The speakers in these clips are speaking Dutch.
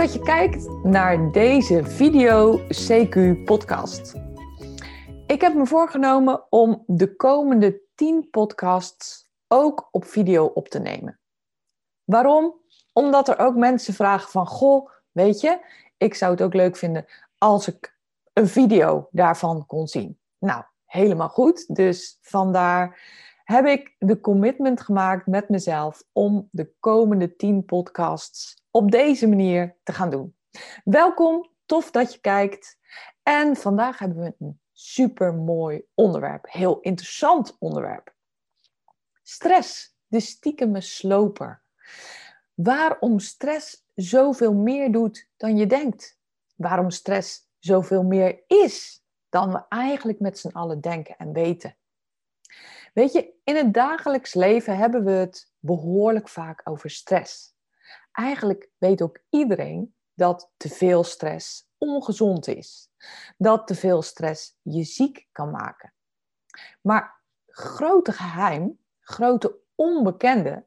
Dat je kijkt naar deze video CQ podcast. Ik heb me voorgenomen om de komende 10 podcasts ook op video op te nemen. Waarom? Omdat er ook mensen vragen van, goh, weet je, ik zou het ook leuk vinden als ik een video daarvan kon zien. Nou, helemaal goed. Dus vandaar heb ik de commitment gemaakt met mezelf om de komende 10 podcasts op deze manier te gaan doen. Welkom, tof dat je kijkt. En vandaag hebben we een super mooi onderwerp, heel interessant onderwerp. Stress, de stiekeme sloper. Waarom stress zoveel meer doet dan je denkt. Waarom stress zoveel meer is dan we eigenlijk met z'n allen denken en weten. Weet je, in het dagelijks leven hebben we het behoorlijk vaak over stress eigenlijk weet ook iedereen dat te veel stress ongezond is. Dat te veel stress je ziek kan maken. Maar grote geheim, grote onbekende,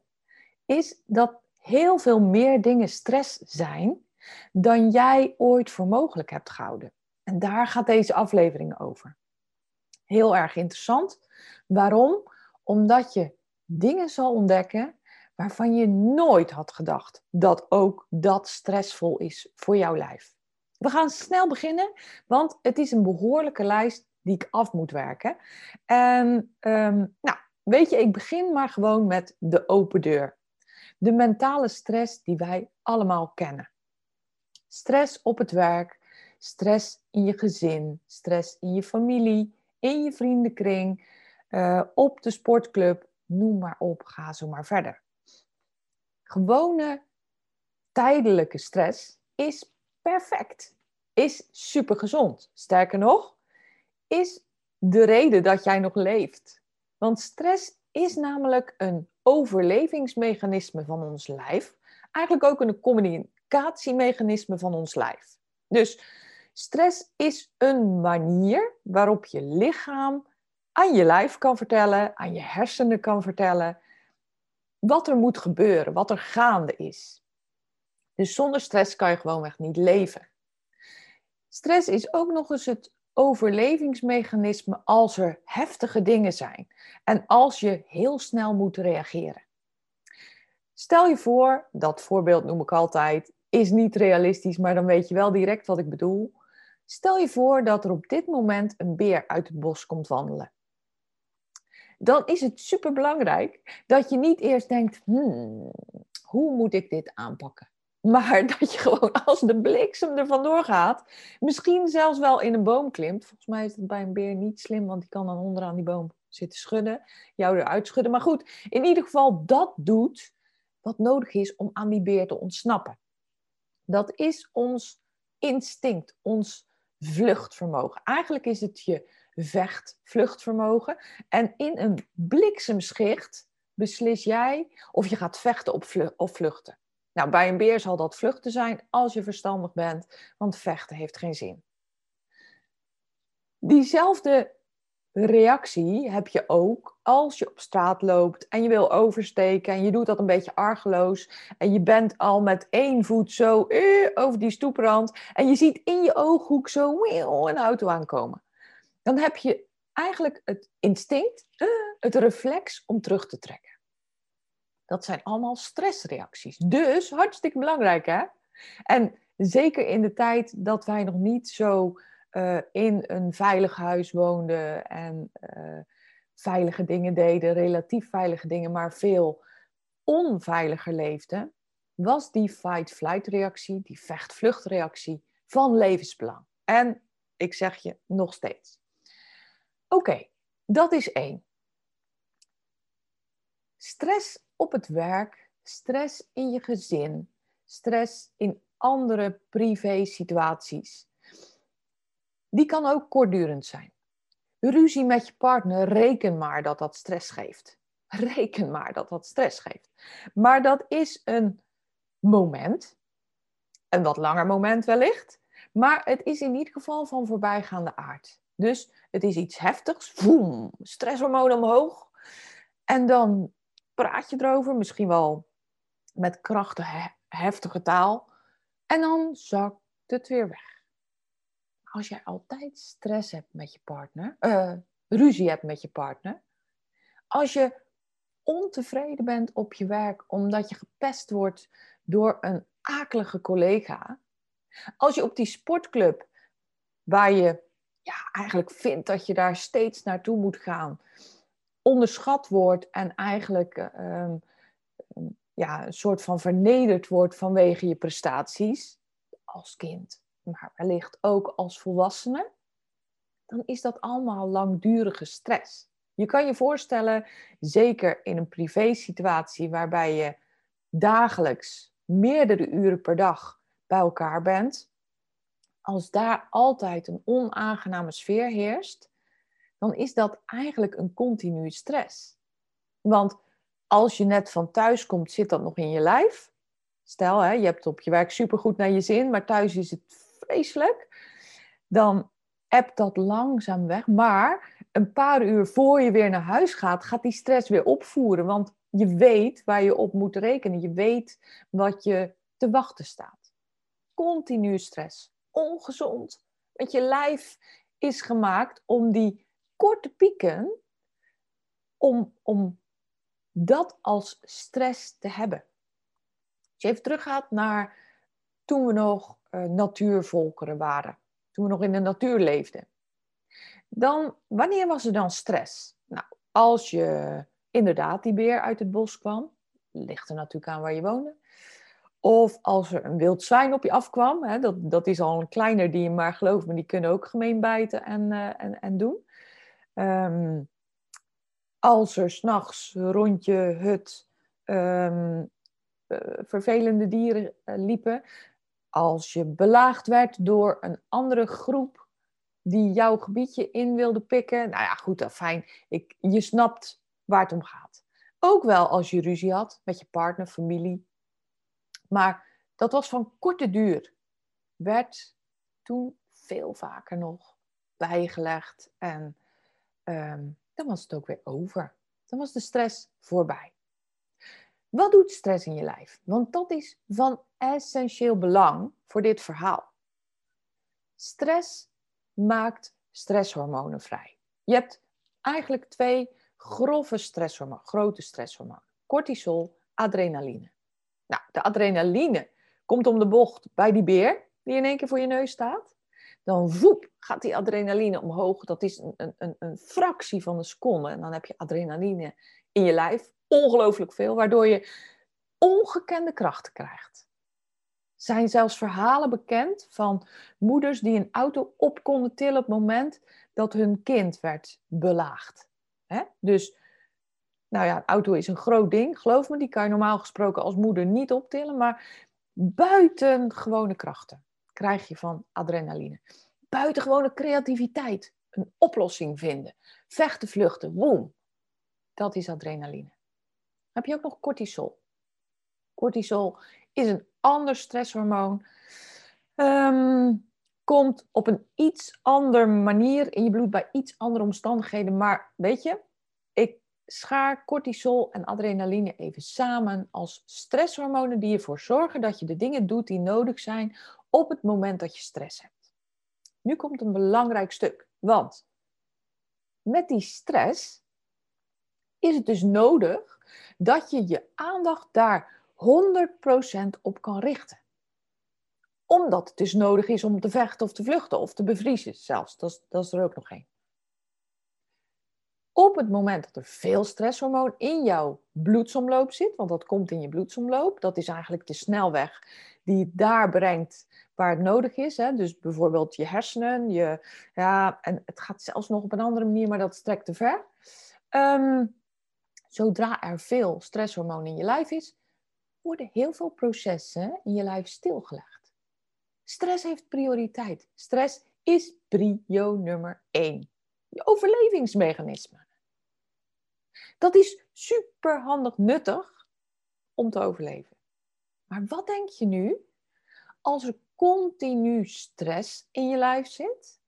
is dat heel veel meer dingen stress zijn dan jij ooit voor mogelijk hebt gehouden. En daar gaat deze aflevering over. Heel erg interessant. Waarom? Omdat je dingen zal ontdekken waarvan je nooit had gedacht dat ook dat stressvol is voor jouw lijf. We gaan snel beginnen, want het is een behoorlijke lijst die ik af moet werken. En ehm, nou, weet je, ik begin maar gewoon met de open deur. De mentale stress die wij allemaal kennen. Stress op het werk, stress in je gezin, stress in je familie, in je vriendenkring, uh, op de sportclub, noem maar op, ga zo maar verder gewone tijdelijke stress is perfect. Is super gezond. Sterker nog, is de reden dat jij nog leeft. Want stress is namelijk een overlevingsmechanisme van ons lijf. Eigenlijk ook een communicatiemechanisme van ons lijf. Dus stress is een manier waarop je lichaam aan je lijf kan vertellen, aan je hersenen kan vertellen wat er moet gebeuren, wat er gaande is. Dus zonder stress kan je gewoonweg niet leven. Stress is ook nog eens het overlevingsmechanisme als er heftige dingen zijn en als je heel snel moet reageren. Stel je voor, dat voorbeeld noem ik altijd, is niet realistisch, maar dan weet je wel direct wat ik bedoel. Stel je voor dat er op dit moment een beer uit het bos komt wandelen dan is het superbelangrijk dat je niet eerst denkt, hmm, hoe moet ik dit aanpakken? Maar dat je gewoon als de bliksem er vandoor gaat, misschien zelfs wel in een boom klimt. Volgens mij is het bij een beer niet slim, want die kan dan onderaan die boom zitten schudden, jou eruit schudden. Maar goed, in ieder geval dat doet wat nodig is om aan die beer te ontsnappen. Dat is ons instinct, ons vluchtvermogen. Eigenlijk is het je vecht, vluchtvermogen. En in een bliksemschicht beslis jij of je gaat vechten of vluchten. Nou, bij een beer zal dat vluchten zijn als je verstandig bent, want vechten heeft geen zin. Diezelfde reactie heb je ook als je op straat loopt en je wil oversteken en je doet dat een beetje argeloos en je bent al met één voet zo eh, over die stoeprand en je ziet in je ooghoek zo een auto aankomen dan heb je eigenlijk het instinct, eh, het reflex om terug te trekken. Dat zijn allemaal stressreacties. Dus hartstikke belangrijk, hè? En zeker in de tijd dat wij nog niet zo uh, in een veilig huis woonden en uh, veilige dingen deden, relatief veilige dingen, maar veel onveiliger leefden, was die fight-flight reactie, die vecht-vlucht reactie van levensbelang. En ik zeg je nog steeds. Oké, dat is één. Stress op het werk, stress in je gezin, stress in andere privé situaties. Die kan ook kortdurend zijn. Ruzie met je partner, reken maar dat dat stress geeft. Reken maar dat dat stress geeft. Maar dat is een moment, een wat langer moment wellicht, maar het is in ieder geval van voorbijgaande aard. Dus het is iets heftigs, voem, stresshormoon omhoog. En dan praat je erover, misschien wel met krachtige, heftige taal. En dan zakt het weer weg. Als jij altijd stress hebt met je partner, uh, ruzie hebt met je partner, als je ontevreden bent op je werk omdat je gepest wordt door een akelige collega, als je op die sportclub waar je ja, eigenlijk vindt dat je daar steeds naartoe moet gaan, onderschat wordt en eigenlijk uh, ja, een soort van vernederd wordt vanwege je prestaties als kind, maar wellicht ook als volwassene, dan is dat allemaal langdurige stress. Je kan je voorstellen, zeker in een privé-situatie waarbij je dagelijks meerdere uren per dag bij elkaar bent, als daar altijd een onaangename sfeer heerst, dan is dat eigenlijk een continue stress. Want als je net van thuis komt, zit dat nog in je lijf. Stel, hè, je hebt op je werk supergoed naar je zin, maar thuis is het vreselijk. Dan hebt dat langzaam weg. Maar een paar uur voor je weer naar huis gaat, gaat die stress weer opvoeren. Want je weet waar je op moet rekenen. Je weet wat je te wachten staat. Continu stress. Ongezond. Want je lijf is gemaakt om die korte pieken, om, om dat als stress te hebben. Als je even teruggaat naar toen we nog uh, natuurvolkeren waren, toen we nog in de natuur leefden. Dan, wanneer was er dan stress? Nou, als je inderdaad die beer uit het bos kwam, ligt er natuurlijk aan waar je woonde. Of als er een wild zwijn op je afkwam, hè, dat, dat is al een kleiner dier, maar geloof me, die kunnen ook gemeen bijten en, uh, en, en doen. Um, als er s'nachts rond je hut um, vervelende dieren uh, liepen, als je belaagd werd door een andere groep die jouw gebiedje in wilde pikken. Nou ja, goed, fijn. Ik, je snapt waar het om gaat. Ook wel als je ruzie had met je partner, familie. Maar dat was van korte duur. Werd toen veel vaker nog bijgelegd en um, dan was het ook weer over. Dan was de stress voorbij. Wat doet stress in je lijf? Want dat is van essentieel belang voor dit verhaal. Stress maakt stresshormonen vrij. Je hebt eigenlijk twee grove stresshormonen, grote stresshormonen. Cortisol, adrenaline. Nou, de adrenaline komt om de bocht bij die beer die in één keer voor je neus staat dan voep, gaat die adrenaline omhoog. Dat is een, een, een fractie van een seconde. En dan heb je adrenaline in je lijf, ongelooflijk veel, waardoor je ongekende krachten krijgt. Zijn zelfs verhalen bekend van moeders die een auto op konden tillen op het moment dat hun kind werd belaagd. Dus, nou ja, auto is een groot ding, geloof me, die kan je normaal gesproken als moeder niet optillen, maar buitengewone krachten krijg je van adrenaline. Buitengewone creativiteit. Een oplossing vinden. Vechten, vluchten. Woem. Dat is adrenaline. heb je ook nog cortisol. Cortisol is een ander stresshormoon. Um, komt op een iets andere manier in je bloed bij iets andere omstandigheden. Maar weet je, ik schaar cortisol en adrenaline even samen als stresshormonen die ervoor zorgen dat je de dingen doet die nodig zijn op het moment dat je stress hebt. Nu komt een belangrijk stuk, want met die stress is het dus nodig dat je je aandacht daar 100% op kan richten. Omdat het dus nodig is om te vechten of te vluchten of te bevriezen zelfs. Dat is, dat is er ook nog één. Op het moment dat er veel stresshormoon in jouw bloedsomloop zit, want dat komt in je bloedsomloop, dat is eigenlijk de snelweg die het daar brengt waar het nodig is. Hè? Dus bijvoorbeeld je hersenen, je, ja, en het gaat zelfs nog op een andere manier, maar dat strekt te ver. Ehm, zodra er veel stresshormoon in je lijf is, worden heel veel processen in je lijf stilgelegd. Stress heeft prioriteit. Stress is prio nummer één. Je overlevingsmechanisme. Dat is super handig nuttig om te overleven. Maar wat denk je nu als er continu stress in je lijf zit?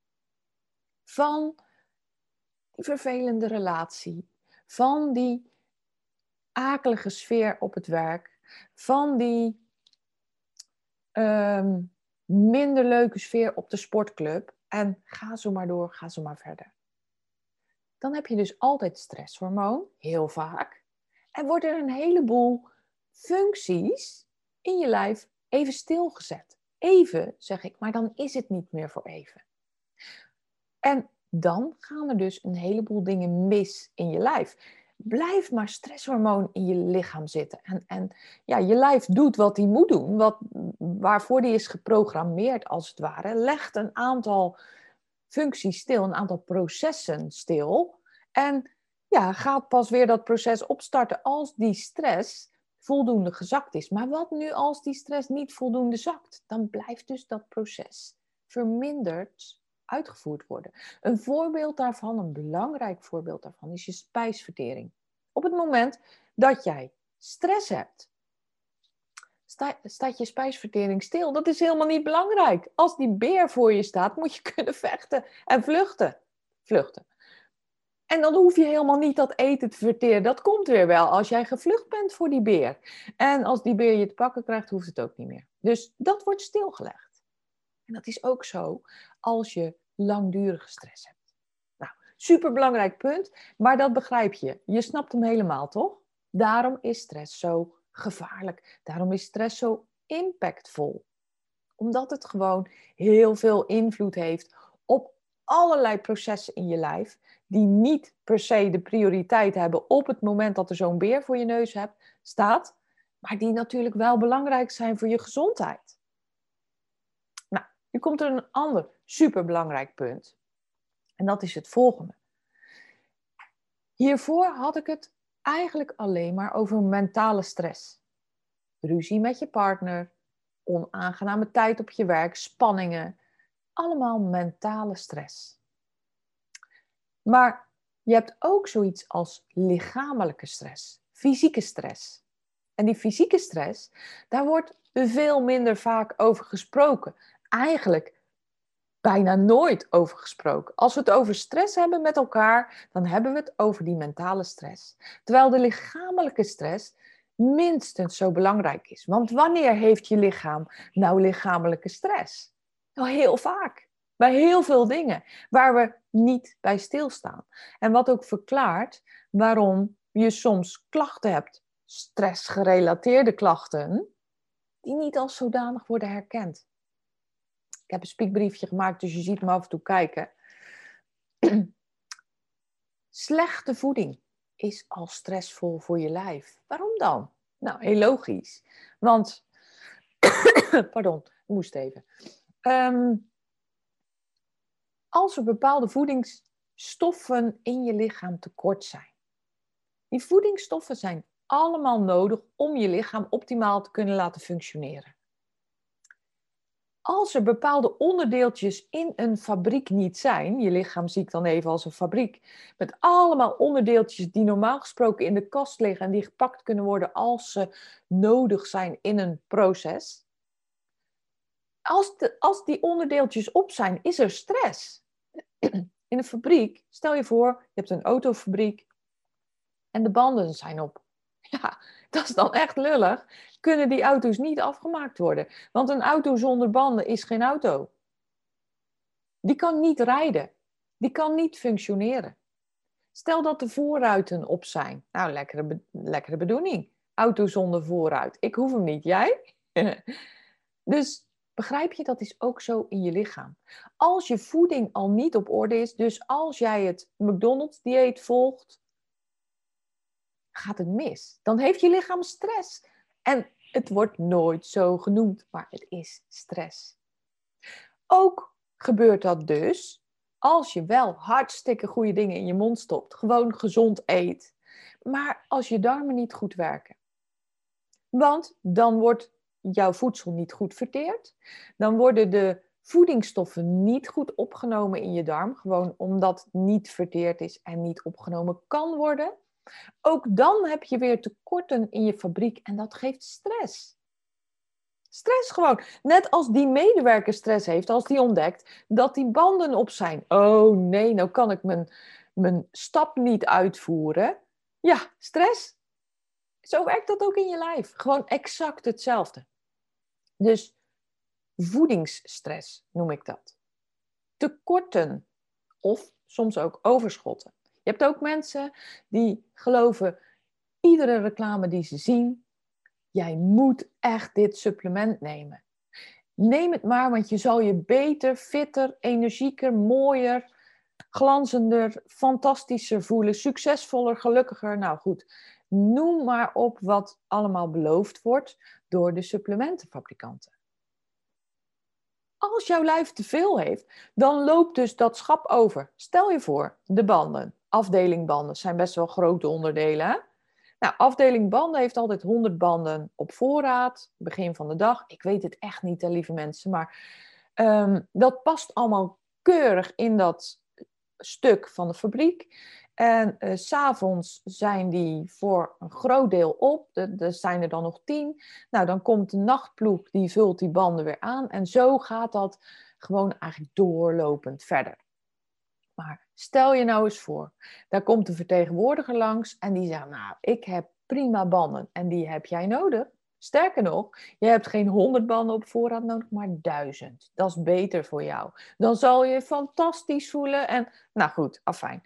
Van die vervelende relatie, van die akelige sfeer op het werk, van die ehm, minder leuke sfeer op de sportclub. En ga zo maar door, ga zo maar verder dan heb je dus altijd stresshormoon, heel vaak. En worden er een heleboel functies in je lijf even stilgezet. Even, zeg ik, maar dan is het niet meer voor even. En dan gaan er dus een heleboel dingen mis in je lijf. Blijf maar stresshormoon in je lichaam zitten. En, en ja, je lijf doet wat hij moet doen, wat, waarvoor die is geprogrammeerd als het ware. Legt een aantal functies stil, een aantal processen stil. En ja, gaat pas weer dat proces opstarten als die stress voldoende gezakt is. Maar wat nu als die stress niet voldoende zakt? Dan blijft dus dat proces verminderd uitgevoerd worden. Een voorbeeld daarvan, een belangrijk voorbeeld daarvan, is je spijsvertering. Op het moment dat jij stress hebt, staat je spijsvertering stil. Dat is helemaal niet belangrijk. Als die beer voor je staat, moet je kunnen vechten en vluchten. Vluchten. En dan hoef je helemaal niet dat eten te verteren. Dat komt weer wel als jij gevlucht bent voor die beer. En als die beer je te pakken krijgt, hoeft het ook niet meer. Dus dat wordt stilgelegd. En dat is ook zo als je langdurige stress hebt. Nou, superbelangrijk punt, maar dat begrijp je. Je snapt hem helemaal, toch? Daarom is stress zo gevaarlijk. Daarom is stress zo impactvol. Omdat het gewoon heel veel invloed heeft op allerlei processen in je lijf die niet per se de prioriteit hebben op het moment dat er zo'n beer voor je neus hebt, staat, maar die natuurlijk wel belangrijk zijn voor je gezondheid. Nou, nu komt er een ander superbelangrijk punt. En dat is het volgende. Hiervoor had ik het eigenlijk alleen maar over mentale stress. Ruzie met je partner, onaangename tijd op je werk, spanningen, allemaal mentale stress. Maar je hebt ook zoiets als lichamelijke stress, fysieke stress. En die fysieke stress, daar wordt veel minder vaak over gesproken. Eigenlijk bijna nooit over gesproken. Als we het over stress hebben met elkaar, dan hebben we het over die mentale stress. Terwijl de lichamelijke stress minstens zo belangrijk is. Want wanneer heeft je lichaam nou lichamelijke stress? Nou, heel vaak. Bij heel veel dingen waar we niet bij stilstaan. En wat ook verklaart waarom je soms klachten hebt, stressgerelateerde klachten, die niet als zodanig worden herkend. Ik heb een spiekbriefje gemaakt, dus je ziet me af en toe kijken. Slechte voeding is al stressvol voor je lijf. Waarom dan? Nou, heel logisch. Want, pardon, ik moest even. Um, als er bepaalde voedingsstoffen in je lichaam tekort zijn. Die voedingsstoffen zijn allemaal nodig om je lichaam optimaal te kunnen laten functioneren. Als er bepaalde onderdeeltjes in een fabriek niet zijn, je lichaam zie ik dan even als een fabriek, met allemaal onderdeeltjes die normaal gesproken in de kast liggen en die gepakt kunnen worden als ze nodig zijn in een proces. Als, als die onderdeeltjes op zijn, is er stress. In een fabriek, stel je voor, je hebt een autofabriek en de banden zijn op. Ja, dat is dan echt lullig. Kunnen die auto's niet afgemaakt worden? Want een auto zonder banden is geen auto. Die kan niet rijden. Die kan niet functioneren. Stel dat de voorruiten op zijn. Nou, lekkere, lekkere bedoeling. Auto zonder voorruit. Ik hoef hem niet, jij? dus begrijp je, dat is ook zo in je lichaam. Als je voeding al niet op orde is, dus als jij het McDonald's-dieet volgt, gaat het mis. Dan heeft je lichaam stress. En het wordt nooit zo genoemd, maar het is stress. Ook gebeurt dat dus als je wel hartstikke goede dingen in je mond stopt, gewoon gezond eet, maar als je darmen niet goed werken. Want dan wordt jouw voedsel niet goed verteerd, dan worden de voedingsstoffen niet goed opgenomen in je darm, gewoon omdat het niet verteerd is en niet opgenomen kan worden. Ook dan heb je weer tekorten in je fabriek en dat geeft stress. Stress gewoon. Net als die medewerker stress heeft, als die ontdekt dat die banden op zijn. Oh nee, nou kan ik mijn, mijn stap niet uitvoeren. Ja, stress. Zo werkt dat ook in je lijf. Gewoon exact hetzelfde. Dus voedingsstress noem ik dat. Tekorten of soms ook overschotten. Je hebt ook mensen die geloven iedere reclame die ze zien, jij moet echt dit supplement nemen. Neem het maar, want je zal je beter, fitter, energieker, mooier, glanzender, fantastischer voelen, succesvoller, gelukkiger. Nou goed, noem maar op wat allemaal beloofd wordt door de supplementenfabrikanten. Als jouw lijf te veel heeft, dan loopt dus dat schap over. Stel je voor, de banden, afdeling banden, zijn best wel grote onderdelen. Hè? Nou, afdeling banden heeft altijd 100 banden op voorraad, begin van de dag. Ik weet het echt niet, lieve mensen, maar ehm, dat past allemaal keurig in dat stuk van de fabriek. En uh, s'avonds zijn die voor een groot deel op. Er zijn er dan nog tien. Nou, dan komt de nachtploeg, die vult die banden weer aan. En zo gaat dat gewoon eigenlijk doorlopend verder. Maar stel je nou eens voor, daar komt een vertegenwoordiger langs en die zegt, nou, ik heb prima banden en die heb jij nodig. Sterker nog, je hebt geen honderd banden op voorraad nodig, maar duizend. Dat is beter voor jou. Dan zal je fantastisch voelen en, nou goed, afijn.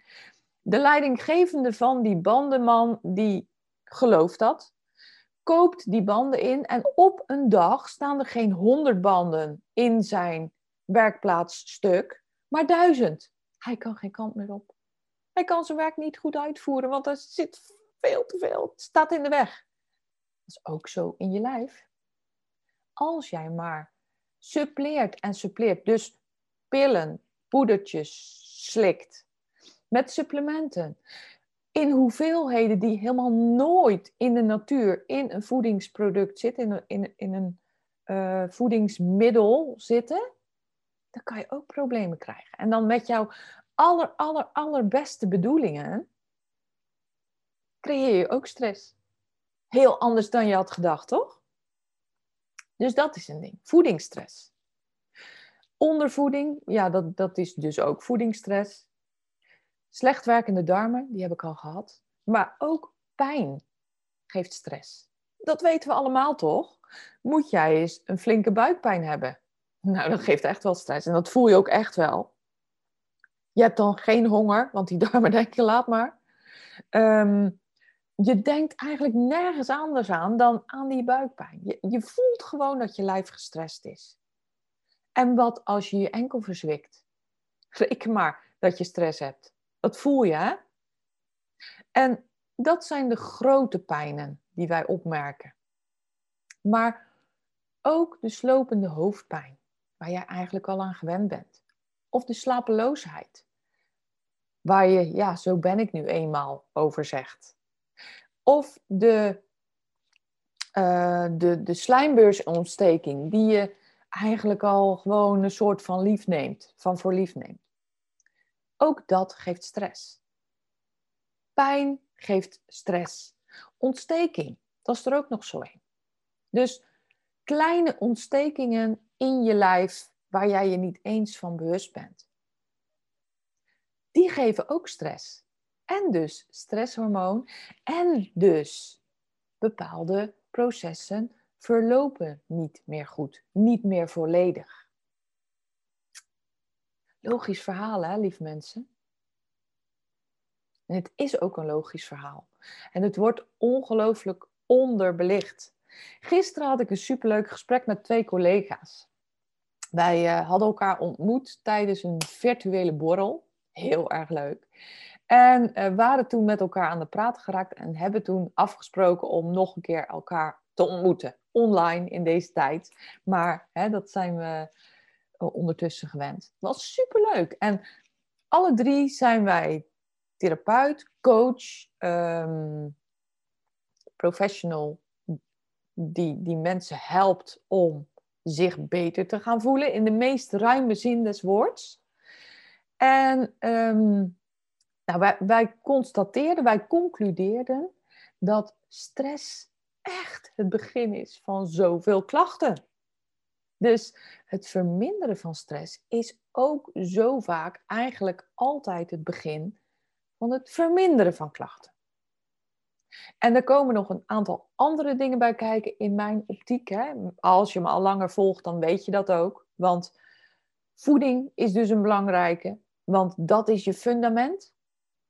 De leidinggevende van die bandenman, die gelooft dat, koopt die banden in en op een dag staan er geen honderd banden in zijn werkplaatsstuk, maar duizend. Hij kan geen kant meer op. Hij kan zijn werk niet goed uitvoeren, want er zit veel te veel. Het staat in de weg. Dat is ook zo in je lijf. Als jij maar suppleert en suppleert, dus pillen, poedertjes slikt, met supplementen, in hoeveelheden die helemaal nooit in de natuur in een voedingsproduct zitten, in een, in, in een uh, voedingsmiddel zitten, dan kan je ook problemen krijgen. En dan met jouw aller, aller, allerbeste bedoelingen creëer je ook stress. Heel anders dan je had gedacht, toch? Dus dat is een ding. Voedingsstress. Ondervoeding, ja, dat, dat is dus ook voedingsstress. Slecht werkende darmen, die heb ik al gehad. Maar ook pijn geeft stress. Dat weten we allemaal toch? Moet jij eens een flinke buikpijn hebben? Nou, dat geeft echt wel stress. En dat voel je ook echt wel. Je hebt dan geen honger, want die darmen denken, laat maar. Ehm, je denkt eigenlijk nergens anders aan dan aan die buikpijn. Je, je voelt gewoon dat je lijf gestrest is. En wat als je je enkel verzwikt? Reken maar dat je stress hebt. Dat voel je, hè? En dat zijn de grote pijnen die wij opmerken. Maar ook de slopende hoofdpijn waar jij eigenlijk al aan gewend bent. Of de slapeloosheid, waar je, ja, zo ben ik nu eenmaal over zegt. Of de, uh, de, de slijmbeursontsteking, die je eigenlijk al gewoon een soort van lief neemt, van voor lief neemt. Ook dat geeft stress. Pijn geeft stress. Ontsteking, dat is er ook nog zo een. Dus kleine ontstekingen in je lijf waar jij je niet eens van bewust bent. Die geven ook stress. En dus stresshormoon. En dus bepaalde processen verlopen niet meer goed, niet meer volledig. Logisch verhaal, hè, lieve mensen? En het is ook een logisch verhaal. En het wordt ongelooflijk onderbelicht. Gisteren had ik een superleuk gesprek met twee collega's. Wij uh, hadden elkaar ontmoet tijdens een virtuele borrel. Heel erg leuk. En uh, waren toen met elkaar aan de praat geraakt en hebben toen afgesproken om nog een keer elkaar te ontmoeten. Online in deze tijd. Maar hè, dat zijn we eh, ondertussen gewend. Het was superleuk. En alle drie zijn wij therapeut, coach, um, professional die, die mensen helpt om zich beter te gaan voelen in de meest ruime zin des woords. En um, nou, wij, wij constateerden, wij concludeerden dat stress echt het begin is van zoveel klachten. Dus het verminderen van stress is ook zo vaak eigenlijk altijd het begin van het verminderen van klachten. En er komen nog een aantal andere dingen bij kijken in mijn optiek. Hè. Als je me al langer volgt, dan weet je dat ook. Want voeding is dus een belangrijke, want dat is je fundament.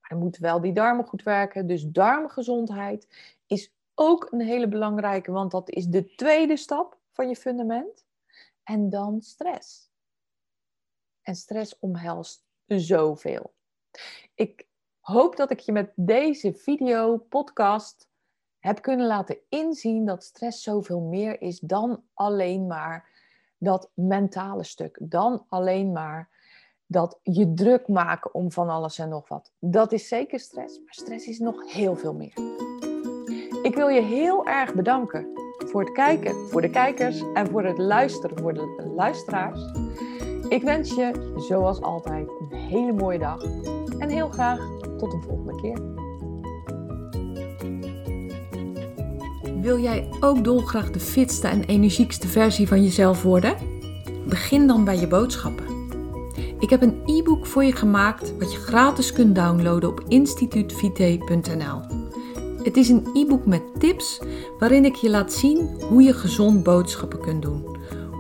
Maar dan moeten wel die darmen goed werken. Dus darmgezondheid is ook een hele belangrijke, want dat is de tweede stap van je fundament. En dan stress. En stress omhelst zoveel. Ik hoop dat ik je met deze video, podcast, heb kunnen laten inzien dat stress zoveel meer is dan alleen maar dat mentale stuk. Dan alleen maar dat je druk maken om van alles en nog wat. Dat is zeker stress, maar stress is nog heel veel meer. Ik wil je heel erg bedanken voor het kijken, voor de kijkers en voor het luisteren, voor de luisteraars. Ik wens je, zoals altijd, een hele mooie dag en heel graag tot een volgende keer. Wil jij ook dolgraag de fitste en energiekste versie van jezelf worden? Begin dan bij je boodschappen. Ik heb een e-book voor je gemaakt wat je gratis kunt downloaden op instituutvite.nl. Het is een e-book met tips waarin ik je laat zien hoe je gezond boodschappen kunt doen.